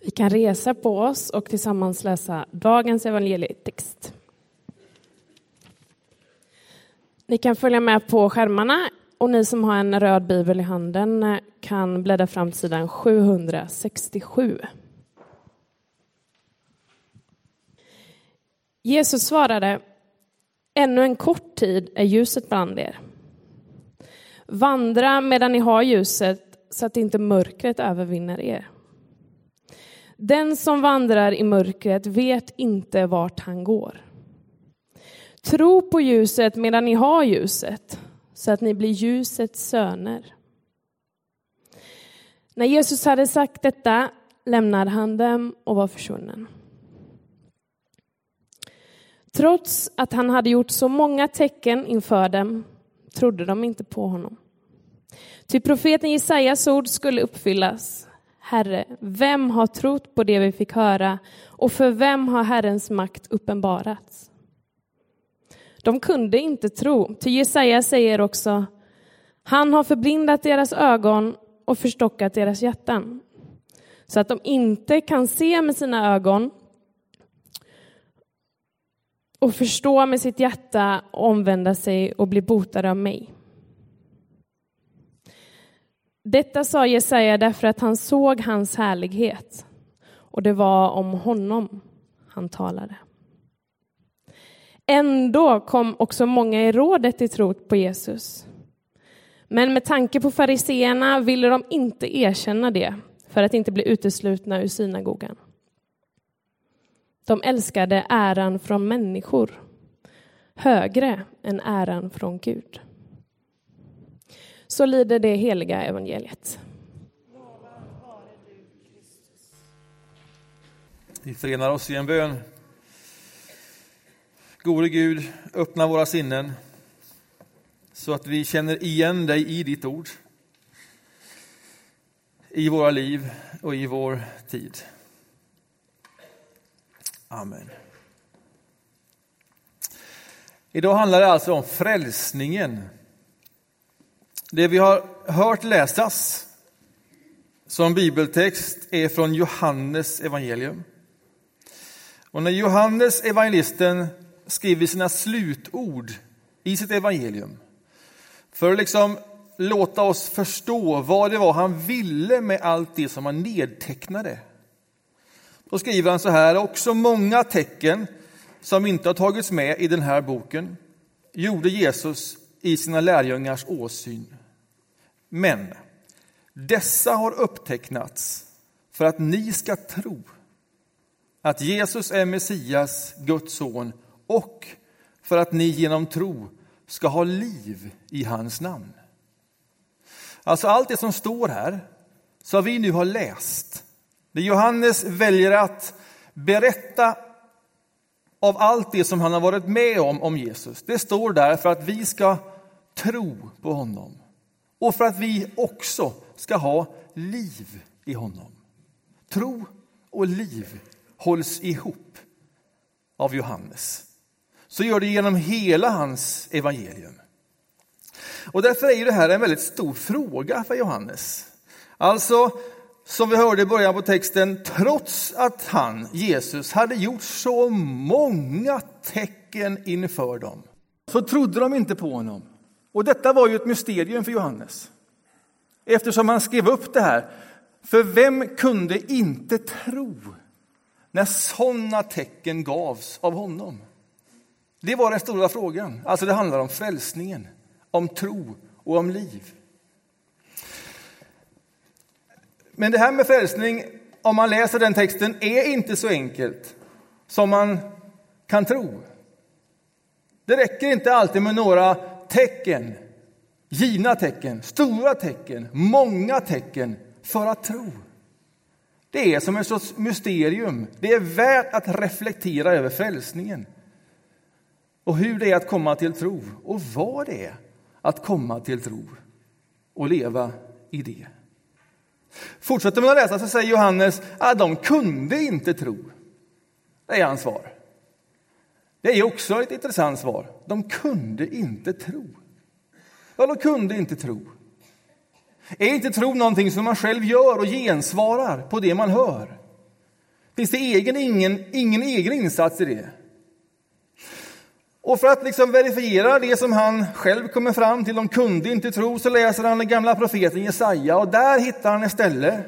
Vi kan resa på oss och tillsammans läsa dagens evangelietext. Ni kan följa med på skärmarna och ni som har en röd bibel i handen kan bläddra fram till sidan 767. Jesus svarade, ännu en kort tid är ljuset bland er. Vandra medan ni har ljuset så att inte mörkret övervinner er. Den som vandrar i mörkret vet inte vart han går. Tro på ljuset medan ni har ljuset, så att ni blir ljusets söner. När Jesus hade sagt detta lämnade han dem och var försvunnen. Trots att han hade gjort så många tecken inför dem trodde de inte på honom. Ty profeten Jesajas ord skulle uppfyllas. Herre, vem har trott på det vi fick höra och för vem har Herrens makt uppenbarats? De kunde inte tro, ty Jesaja säger också han har förblindat deras ögon och förstockat deras hjärtan så att de inte kan se med sina ögon och förstå med sitt hjärta, omvända sig och bli botade av mig. Detta sa Jesaja därför att han såg hans härlighet och det var om honom han talade. Ändå kom också många i rådet till tro på Jesus. Men med tanke på fariseerna ville de inte erkänna det för att inte bli uteslutna ur synagogan. De älskade äran från människor högre än äran från Gud. Så lyder det heliga evangeliet. Vi förenar oss i en bön. Gode Gud, öppna våra sinnen så att vi känner igen dig i ditt ord, i våra liv och i vår tid. Amen. Idag handlar det alltså om frälsningen. Det vi har hört läsas som bibeltext är från Johannes evangelium. Och när Johannes evangelisten skriver sina slutord i sitt evangelium för att liksom låta oss förstå vad det var han ville med allt det som han nedtecknade då skriver han så här, också många tecken som inte har tagits med i den här boken gjorde Jesus i sina lärjungars åsyn. Men dessa har upptecknats för att ni ska tro att Jesus är Messias, Guds son, och för att ni genom tro ska ha liv i hans namn. Alltså allt det som står här, som vi nu har läst, det Johannes väljer att berätta av allt det som han har varit med om om Jesus, det står där för att vi ska tro på honom och för att vi också ska ha liv i honom. Tro och liv hålls ihop av Johannes. Så gör det genom hela hans evangelium. Och därför är det här en väldigt stor fråga för Johannes. Alltså, som vi hörde i början på texten, trots att han, Jesus, hade gjort så många tecken inför dem, så trodde de inte på honom. Och detta var ju ett mysterium för Johannes, eftersom han skrev upp det här. För vem kunde inte tro när sådana tecken gavs av honom? Det var den stora frågan. Alltså det handlar om frälsningen, om tro och om liv. Men det här med frälsning, om man läser den texten, är inte så enkelt som man kan tro. Det räcker inte alltid med några tecken, givna tecken, stora tecken, många tecken för att tro. Det är som ett sorts mysterium. Det är värt att reflektera över frälsningen och hur det är att komma till tro och vad det är att komma till tro och leva i det. Fortsätter man att läsa så säger Johannes att de kunde inte tro. Det är hans svar. Det är också ett intressant svar. De kunde inte tro. Ja, de kunde inte tro. Är inte tro någonting som man själv gör och gensvarar på det man hör? Finns det egen, ingen, ingen egen insats i det? Och för att liksom verifiera det som han själv kommer fram till, de kunde inte tro, så läser han den gamla profeten Jesaja och där hittar han ett ställe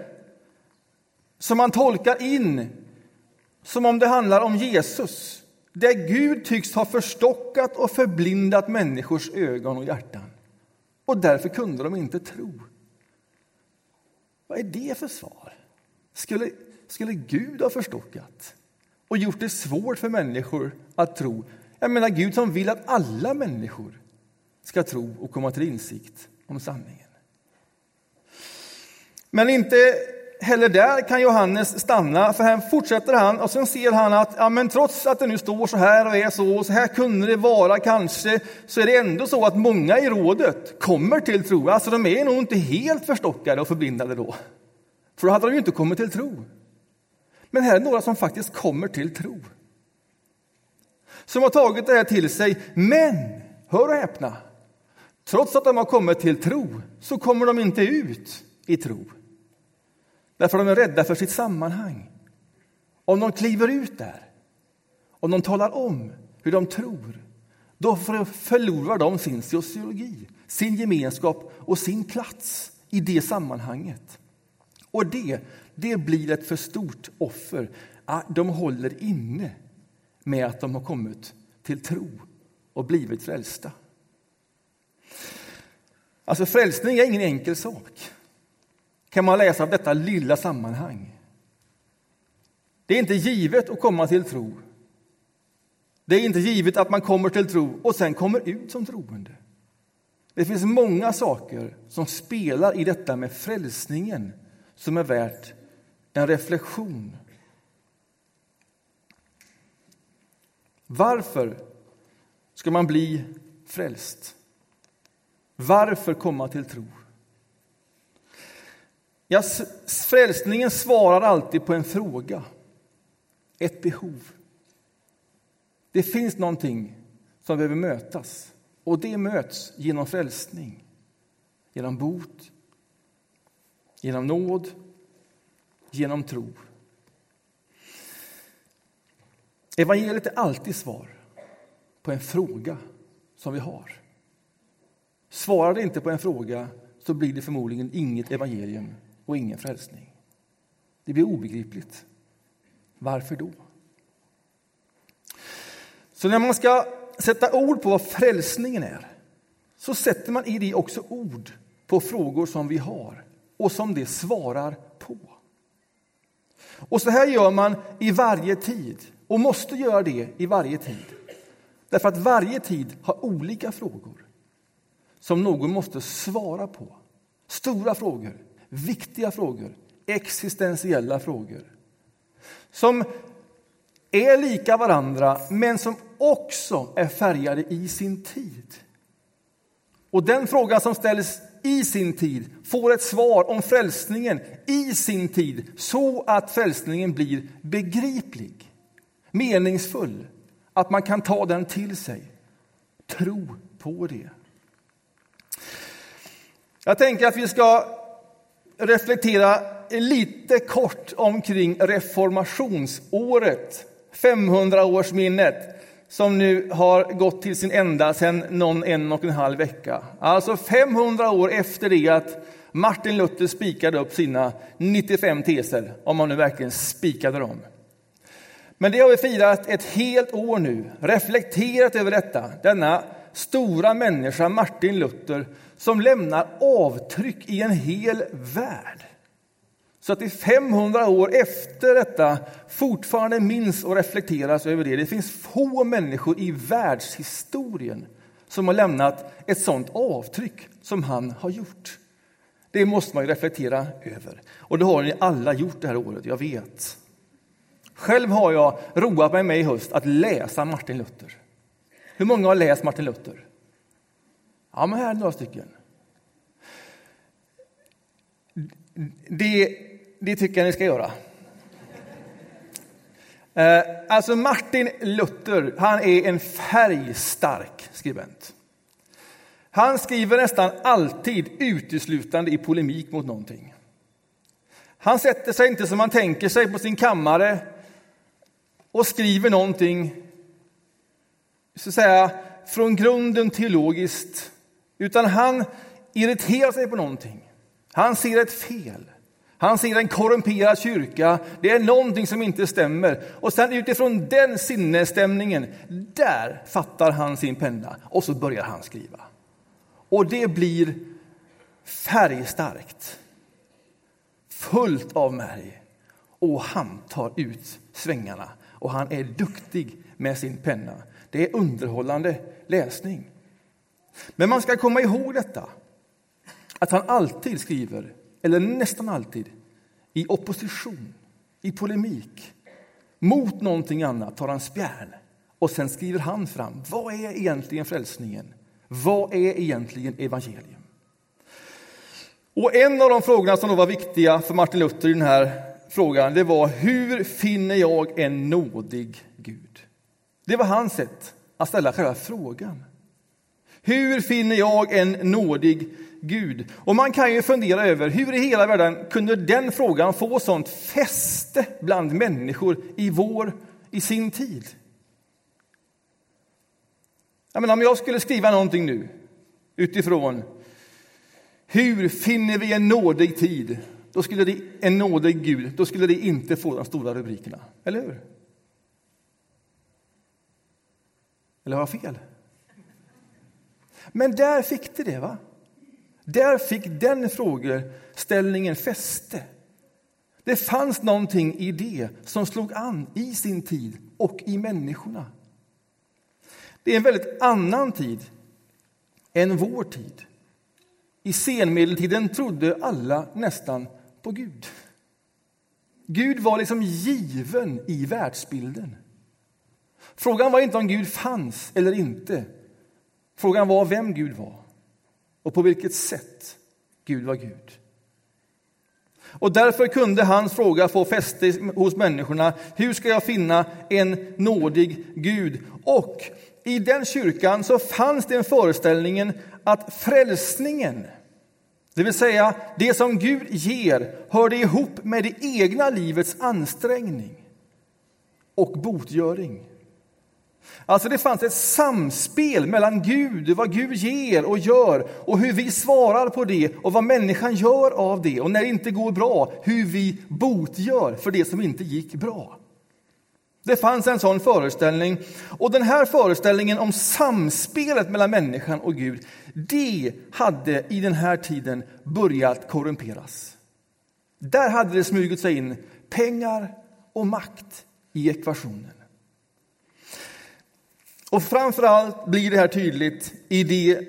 som han tolkar in som om det handlar om Jesus, där Gud tycks ha förstockat och förblindat människors ögon och hjärtan. Och därför kunde de inte tro. Vad är det för svar? Skulle, skulle Gud ha förstockat och gjort det svårt för människor att tro? Jag menar Gud som vill att alla människor ska tro och komma till insikt om sanningen. Men inte heller där kan Johannes stanna, för här fortsätter han och sen ser han att ja, men trots att det nu står så här och är så, och så här kunde det vara kanske, så är det ändå så att många i rådet kommer till tro. Alltså de är nog inte helt förstockade och förblindade då, för då hade de ju inte kommit till tro. Men här är några som faktiskt kommer till tro. Som har tagit det här till sig, men, hör och häpna, trots att de har kommit till tro så kommer de inte ut i tro. Därför de är rädda för sitt sammanhang. Om de kliver ut där, om de talar om hur de tror, då förlorar de sin sociologi, sin gemenskap och sin plats i det sammanhanget. Och det, det blir ett för stort offer. Ah, de håller inne med att de har kommit till tro och blivit frälsta. Alltså frälsning är ingen enkel sak kan man läsa av detta lilla sammanhang. Det är inte givet att komma till tro. Det är inte givet att man kommer till tro och sen kommer ut som troende. Det finns många saker som spelar i detta med frälsningen som är värt en reflektion. Varför ska man bli frälst? Varför komma till tro? Ja, frälsningen svarar alltid på en fråga, ett behov. Det finns någonting som behöver mötas och det möts genom frälsning, genom bot, genom nåd, genom tro. Evangeliet är alltid svar på en fråga som vi har. Svarar det inte på en fråga så blir det förmodligen inget evangelium och ingen frälsning. Det blir obegripligt. Varför då? Så när man ska sätta ord på vad frälsningen är så sätter man i det också ord på frågor som vi har och som det svarar på. Och så här gör man i varje tid och måste göra det i varje tid. Därför att varje tid har olika frågor som någon måste svara på. Stora frågor viktiga frågor, existentiella frågor som är lika varandra, men som också är färgade i sin tid. Och den frågan som ställs i sin tid får ett svar om frälsningen i sin tid så att frälsningen blir begriplig, meningsfull, att man kan ta den till sig. Tro på det. Jag tänker att vi ska reflektera lite kort omkring reformationsåret, 500-årsminnet som nu har gått till sin ända sedan någon en och en halv vecka. Alltså 500 år efter det att Martin Luther spikade upp sina 95 teser, om man nu verkligen spikade dem. Men det har vi firat ett helt år nu, reflekterat över detta, denna stora människa, Martin Luther, som lämnar avtryck i en hel värld. Så att det 500 år efter detta fortfarande minns och reflekteras över det. Det finns få människor i världshistorien som har lämnat ett sådant avtryck som han har gjort. Det måste man reflektera över. Och det har ni alla gjort det här året, jag vet. Själv har jag roat mig med i höst att läsa Martin Luther. Hur många har läst Martin Luther? Ja, men här är några stycken. Det, det tycker jag ni ska göra. Eh, alltså Martin Luther, han är en färgstark skribent. Han skriver nästan alltid uteslutande i polemik mot någonting. Han sätter sig inte som man tänker sig på sin kammare och skriver någonting så att säga, från grunden teologiskt, utan han irriterar sig på någonting. Han ser ett fel. Han ser en korrumperad kyrka. Det är någonting som inte stämmer. Och sen utifrån den sinnesstämningen, där fattar han sin penna och så börjar han skriva. Och det blir färgstarkt, fullt av märg. Och han tar ut svängarna och han är duktig med sin penna. Det är underhållande läsning. Men man ska komma ihåg detta, att han alltid skriver, eller nästan alltid, i opposition, i polemik. Mot någonting annat tar han spjärn och sen skriver han fram, vad är egentligen frälsningen? Vad är egentligen evangelium? Och en av de frågorna som då var viktiga för Martin Luther i den här frågan, det var hur finner jag en nådig Gud? Det var hans sätt att ställa själva frågan. Hur finner jag en nådig Gud? Och man kan ju fundera över hur i hela världen kunde den frågan få sånt fäste bland människor i vår, i sin tid? Jag menar, om jag skulle skriva någonting nu utifrån hur finner vi en nådig tid? Då skulle det, en nådig Gud, då skulle det inte få de stora rubrikerna, eller hur? Eller har jag fel? Men där fick det det. va? Där fick den frågeställningen fäste. Det fanns någonting i det som slog an i sin tid och i människorna. Det är en väldigt annan tid än vår tid. I senmedeltiden trodde alla nästan på Gud. Gud var liksom given i världsbilden. Frågan var inte om Gud fanns eller inte. Frågan var vem Gud var och på vilket sätt Gud var Gud. Och därför kunde hans fråga få fäste hos människorna. Hur ska jag finna en nådig Gud? Och i den kyrkan så fanns den föreställningen att frälsningen, det vill säga det som Gud ger, hörde ihop med det egna livets ansträngning och botgöring. Alltså det fanns ett samspel mellan Gud, vad Gud ger och gör och hur vi svarar på det och vad människan gör av det och när det inte går bra, hur vi botgör för det som inte gick bra. Det fanns en sån föreställning och den här föreställningen om samspelet mellan människan och Gud, det hade i den här tiden börjat korrumperas. Där hade det smugit sig in pengar och makt i ekvationen. Och framförallt blir det här tydligt i det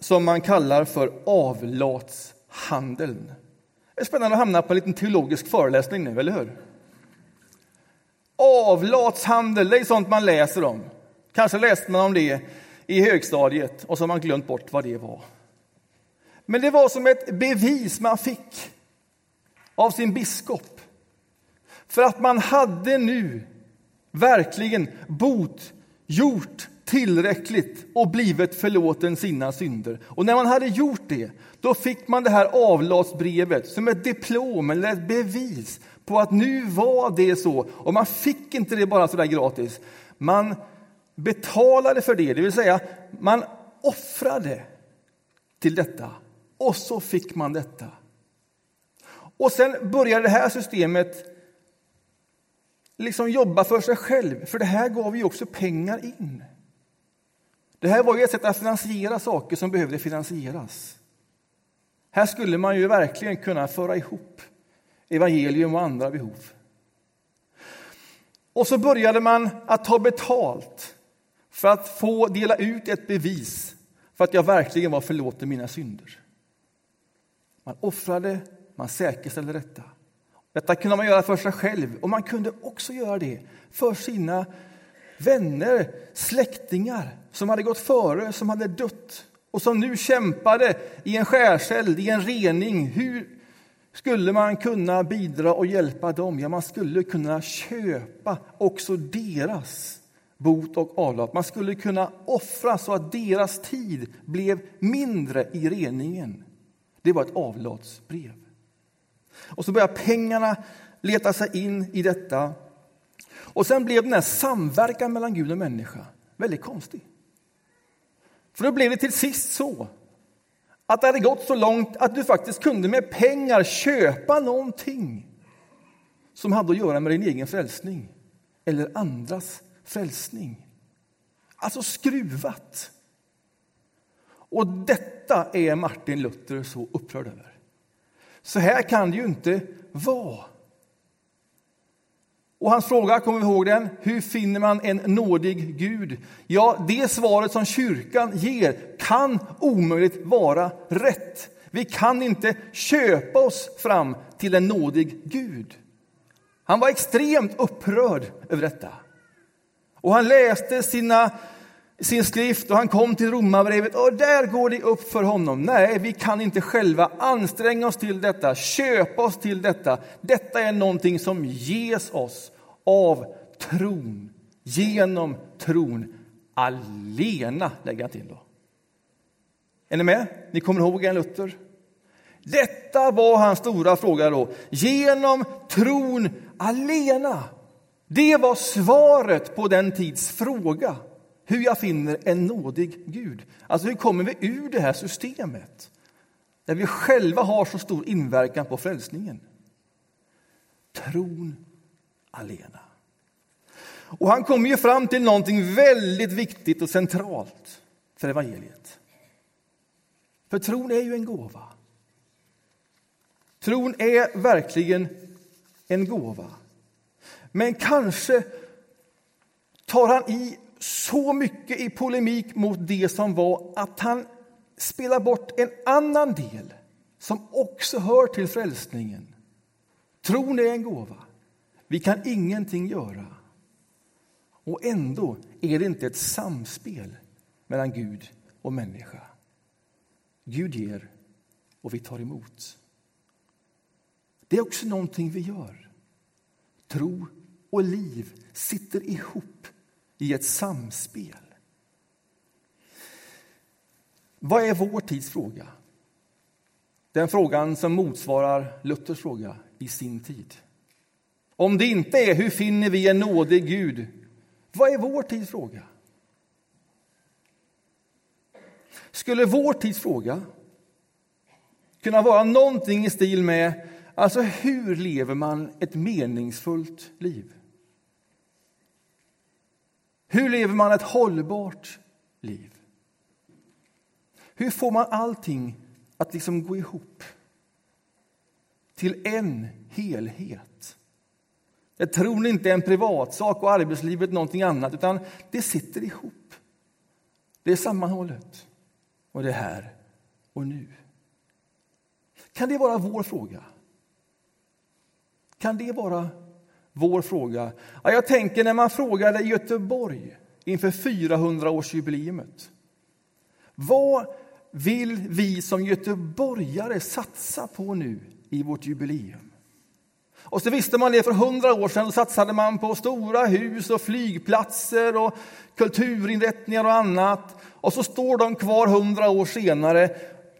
som man kallar för avlatshandeln. Det är spännande att hamna på en liten teologisk föreläsning nu, eller hur? Avlatshandel, det är sånt man läser om. Kanske läste man om det i högstadiet och så har man glömt bort vad det var. Men det var som ett bevis man fick av sin biskop. För att man hade nu verkligen bot gjort tillräckligt och blivit förlåten sina synder. Och när man hade gjort det, då fick man det här avlatsbrevet som ett diplom eller ett bevis på att nu var det så. Och man fick inte det bara så där gratis. Man betalade för det, det vill säga man offrade till detta. Och så fick man detta. Och sen började det här systemet liksom jobba för sig själv, för det här gav ju också pengar in. Det här var ju ett sätt att finansiera saker som behövde finansieras. Här skulle man ju verkligen kunna föra ihop evangelium och andra behov. Och så började man att ta betalt för att få dela ut ett bevis för att jag verkligen var förlåten mina synder. Man offrade, man säkerställde detta. Detta kunde man göra för sig själv och man kunde också göra det för sina vänner, släktingar som hade gått före, som hade dött och som nu kämpade i en skärseld, i en rening. Hur skulle man kunna bidra och hjälpa dem? Ja, man skulle kunna köpa också deras bot och avlat. Man skulle kunna offra så att deras tid blev mindre i reningen. Det var ett avlatsbrev. Och så börjar pengarna leta sig in i detta. Och sen blev den här samverkan mellan Gud och människa väldigt konstig. För då blev det till sist så att det hade gått så långt att du faktiskt kunde med pengar köpa någonting som hade att göra med din egen frälsning eller andras frälsning. Alltså skruvat. Och detta är Martin Luther så upprörd över. Så här kan det ju inte vara. Och hans fråga, kommer vi ihåg den? Hur finner man en nådig Gud? Ja, det svaret som kyrkan ger kan omöjligt vara rätt. Vi kan inte köpa oss fram till en nådig Gud. Han var extremt upprörd över detta. Och han läste sina, sin skrift och han kom till Romarbrevet och där går det upp för honom. Nej, vi kan inte själva anstränga oss till detta, köpa oss till detta. Detta är någonting som ges oss av tron, genom tron alena, lägger han till då. Är ni med? Ni kommer ihåg en Luther? Detta var hans stora fråga då. Genom tron alena. Det var svaret på den tids fråga. Hur jag finner en nådig Gud. Alltså hur kommer vi ur det här systemet? Där vi själva har så stor inverkan på frälsningen. Tron alena. Och han kommer ju fram till någonting väldigt viktigt och centralt för evangeliet. För tron är ju en gåva. Tron är verkligen en gåva. Men kanske tar han i så mycket i polemik mot det som var att han spelar bort en annan del som också hör till frälsningen. Tron är en gåva. Vi kan ingenting göra. Och ändå är det inte ett samspel mellan Gud och människa. Gud ger och vi tar emot. Det är också någonting vi gör. Tro och liv sitter ihop i ett samspel. Vad är vår tids fråga? Den frågan som motsvarar Luthers fråga i sin tid. Om det inte är hur finner vi en nådig Gud, vad är vår tids fråga? Skulle vår tids fråga kunna vara någonting i stil med Alltså, hur lever man ett meningsfullt liv? Hur lever man ett hållbart liv? Hur får man allting att liksom gå ihop till en helhet? Där tror inte är en privatsak och arbetslivet någonting annat, utan det sitter ihop. Det är sammanhållet och det är här och nu. Kan det vara vår fråga? Kan det vara vår fråga? Ja, jag tänker när man frågade Göteborg inför 400-årsjubileumet. Vad vill vi som göteborgare satsa på nu i vårt jubileum? Och så visste man det för hundra år sedan, då satsade man på stora hus och flygplatser och kulturinrättningar och annat. Och så står de kvar hundra år senare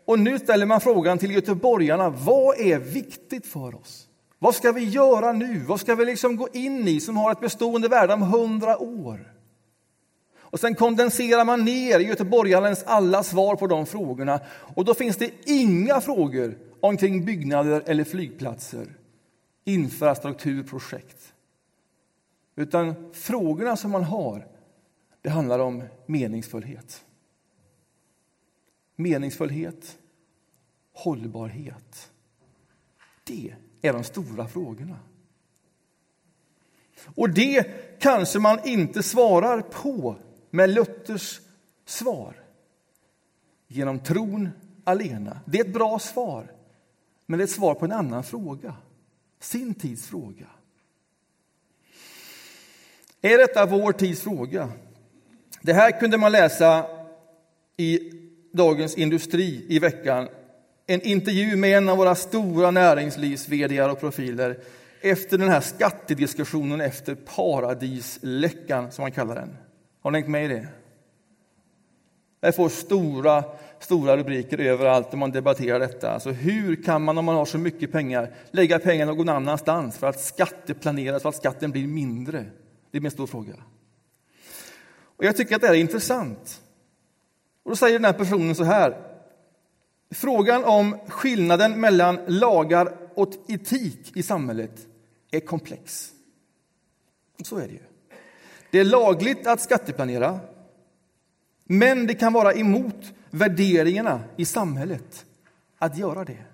och nu ställer man frågan till göteborgarna, vad är viktigt för oss? Vad ska vi göra nu? Vad ska vi liksom gå in i som har ett bestående värde om hundra år? Och sen kondenserar man ner göteborgarens alla svar på de frågorna och då finns det inga frågor omkring byggnader eller flygplatser, infrastrukturprojekt. Utan frågorna som man har, det handlar om meningsfullhet. Meningsfullhet, hållbarhet. Det är de stora frågorna. Och det kanske man inte svarar på med Luthers svar genom tron alena. Det är ett bra svar, men det är ett svar på en annan fråga. Sin tids fråga. Är detta vår tids fråga? Det här kunde man läsa i Dagens Industri i veckan en intervju med en av våra stora näringslivs och profiler efter den här skattediskussionen efter paradisläckan, som man kallar den. Har ni hängt med i det? Det får stora stora rubriker överallt när man debatterar detta. Alltså hur kan man, om man har så mycket pengar, lägga pengar någon annanstans för att skatteplanera så att skatten blir mindre? Det är min stor fråga. Och jag tycker att det här är intressant. Och då säger den här personen så här. Frågan om skillnaden mellan lagar och etik i samhället är komplex. Så är det ju. Det är lagligt att skatteplanera, men det kan vara emot värderingarna i samhället att göra det.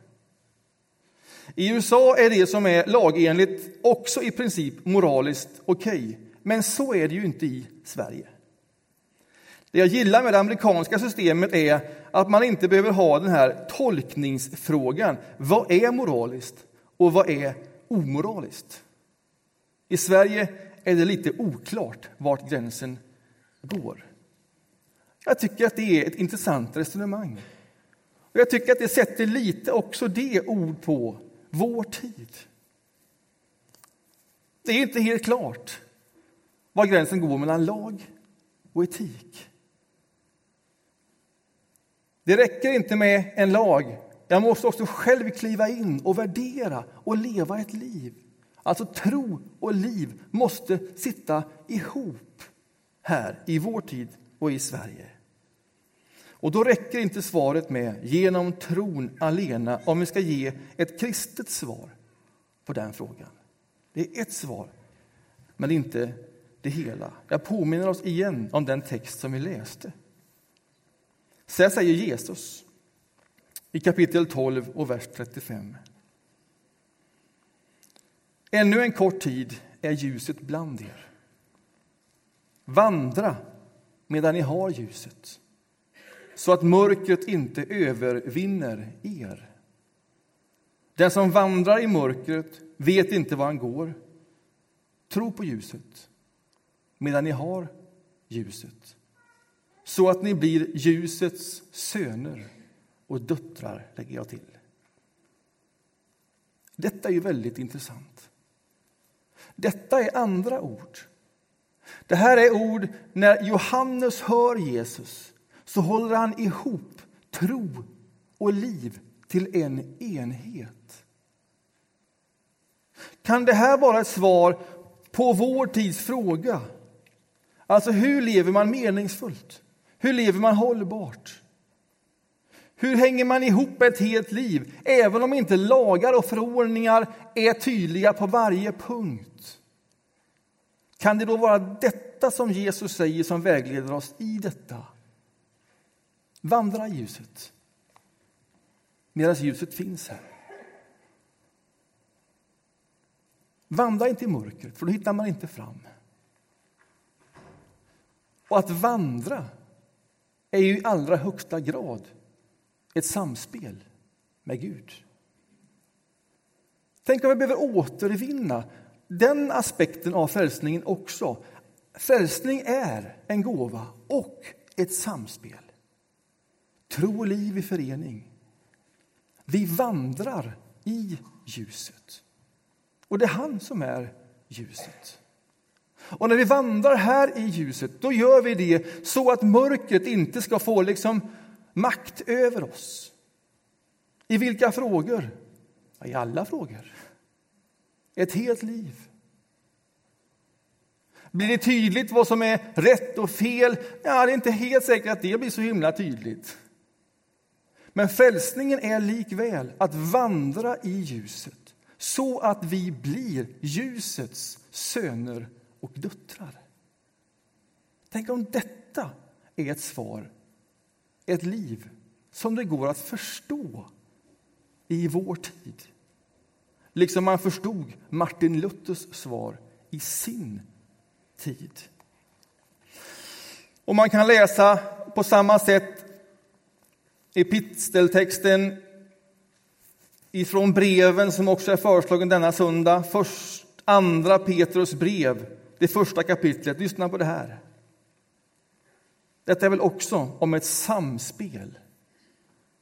I USA är det som är lagenligt också i princip moraliskt okej, okay. men så är det ju inte i Sverige. Det jag gillar med det amerikanska systemet är att man inte behöver ha den här tolkningsfrågan. Vad är moraliskt och vad är omoraliskt? I Sverige är det lite oklart vart gränsen går. Jag tycker att det är ett intressant resonemang. Och jag tycker att det sätter lite också det ord på vår tid. Det är inte helt klart var gränsen går mellan lag och etik. Det räcker inte med en lag. Jag måste också själv kliva in och värdera och leva ett liv. Alltså tro och liv måste sitta ihop här i vår tid och i Sverige. Och då räcker inte svaret med genom tron alena om vi ska ge ett kristet svar på den frågan. Det är ett svar, men inte det hela. Jag påminner oss igen om den text som vi läste. Så här säger Jesus i kapitel 12 och vers 35. Ännu en kort tid är ljuset bland er. Vandra medan ni har ljuset så att mörkret inte övervinner er. Den som vandrar i mörkret vet inte var han går. Tro på ljuset medan ni har ljuset så att ni blir ljusets söner och döttrar, lägger jag till. Detta är ju väldigt intressant. Detta är andra ord. Det här är ord när Johannes hör Jesus så håller han ihop tro och liv till en enhet. Kan det här vara ett svar på vår tids fråga? Alltså, hur lever man meningsfullt? Hur lever man hållbart? Hur hänger man ihop ett helt liv, även om inte lagar och förordningar är tydliga på varje punkt? Kan det då vara detta som Jesus säger som vägleder oss i detta? Vandra i ljuset, medan ljuset finns här. Vandra inte i mörkret, för då hittar man inte fram. Och att vandra är ju i allra högsta grad ett samspel med Gud. Tänk om vi behöver återvinna den aspekten av frälsningen också. Frälsning är en gåva och ett samspel. Tro och liv i förening. Vi vandrar i ljuset. Och det är han som är ljuset. Och när vi vandrar här i ljuset, då gör vi det så att mörkret inte ska få liksom makt över oss. I vilka frågor? I alla frågor. Ett helt liv. Blir det tydligt vad som är rätt och fel? Ja, det är inte helt säkert att det blir så himla tydligt. Men frälsningen är likväl att vandra i ljuset så att vi blir ljusets söner och döttrar. Tänk om detta är ett svar, ett liv som det går att förstå i vår tid. Liksom man förstod Martin Luthers svar i sin tid. Och man kan läsa på samma sätt episteltexten ifrån breven som också är föreslagen denna söndag. Först andra Petrus brev, det första kapitlet. Lyssna på det här. Detta är väl också om ett samspel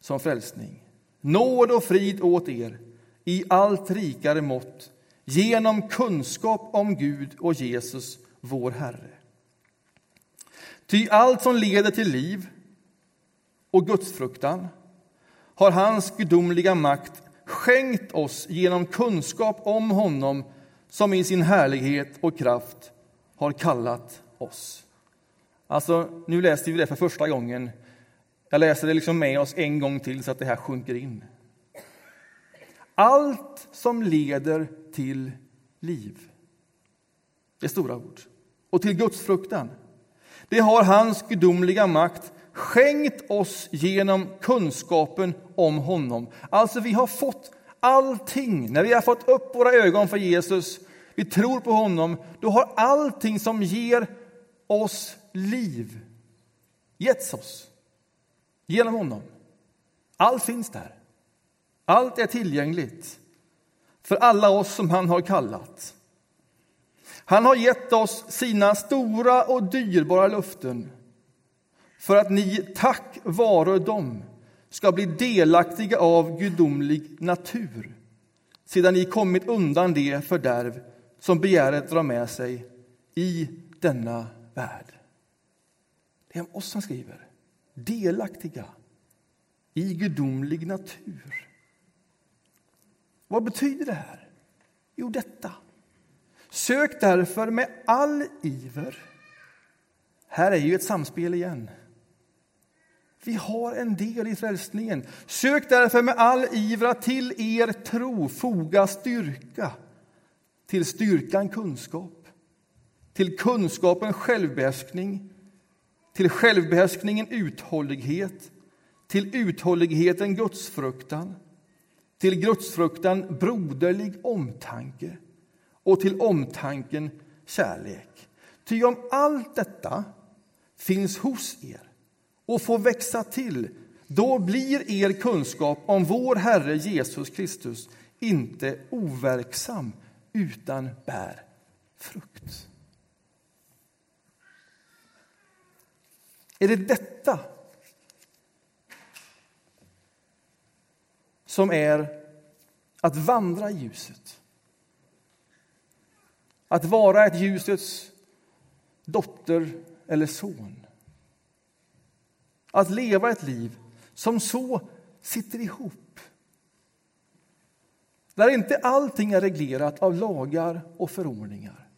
som frälsning. Nåd och frid åt er i allt rikare mått genom kunskap om Gud och Jesus, vår Herre. Ty allt som leder till liv och gudsfruktan har hans gudomliga makt skänkt oss genom kunskap om honom som i sin härlighet och kraft har kallat oss. Alltså, nu läste vi det för första gången. Jag läser det liksom med oss en gång till så att det här sjunker in. Allt som leder till liv. Det är stora ord. Och till gudsfruktan. Det har hans gudomliga makt skänkt oss genom kunskapen om honom. Alltså, vi har fått allting. När vi har fått upp våra ögon för Jesus, vi tror på honom, då har allting som ger oss liv getts oss genom honom. Allt finns där. Allt är tillgängligt för alla oss som han har kallat. Han har gett oss sina stora och dyrbara löften för att ni tack vare dem ska bli delaktiga av gudomlig natur sedan ni kommit undan det fördärv som begäret drar med sig i denna värld. Det är om oss han skriver. Delaktiga i gudomlig natur. Vad betyder det här? Jo, detta. Sök därför med all iver. Här är ju ett samspel igen. Vi har en del i frälsningen. Sök därför med all iver att till er tro foga styrka, till styrkan kunskap, till kunskapen självbehärskning, till självbehärskningen uthållighet, till uthålligheten gudsfruktan, till gudsfruktan broderlig omtanke och till omtanken kärlek. Ty om allt detta finns hos er och får växa till, då blir er kunskap om vår Herre Jesus Kristus inte overksam utan bär frukt. Är det detta som är att vandra i ljuset? Att vara ett ljusets dotter eller son? Att leva ett liv som så sitter ihop. Där inte allting är reglerat av lagar och förordningar.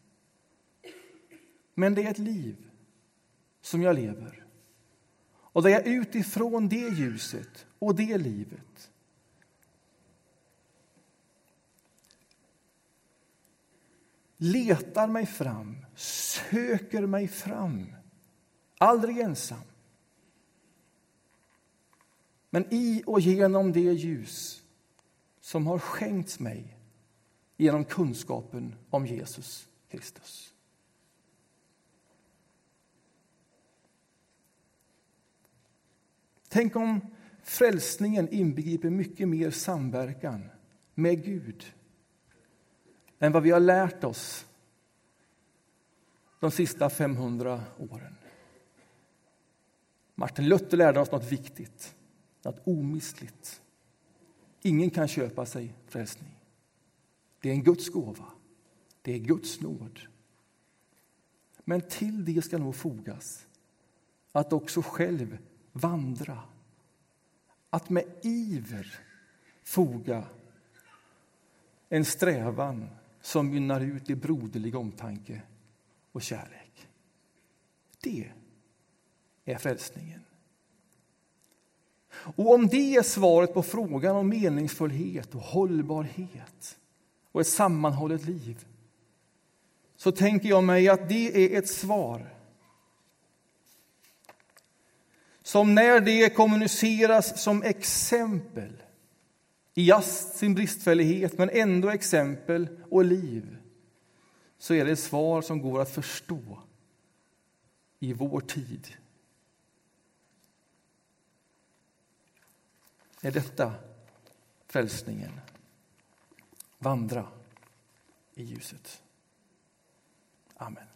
Men det är ett liv som jag lever. Och där jag utifrån det ljuset och det livet letar mig fram, söker mig fram. Aldrig ensam. Men i och genom det ljus som har skänkts mig genom kunskapen om Jesus Kristus. Tänk om frälsningen inbegriper mycket mer samverkan med Gud än vad vi har lärt oss de sista 500 åren. Martin Luther lärde oss något viktigt, något omistligt. Ingen kan köpa sig frälsning. Det är en Guds gåva. Det är Guds nåd. Men till det ska nog fogas att också själv vandra. Att med iver foga en strävan som mynnar ut i broderlig omtanke och kärlek. Det är frälsningen. Och om det är svaret på frågan om meningsfullhet och hållbarhet och ett sammanhållet liv så tänker jag mig att det är ett svar som när det kommuniceras som exempel i just sin bristfällighet, men ändå exempel och liv så är det ett svar som går att förstå i vår tid. Är detta frälsningen? Vandra i ljuset. Amen.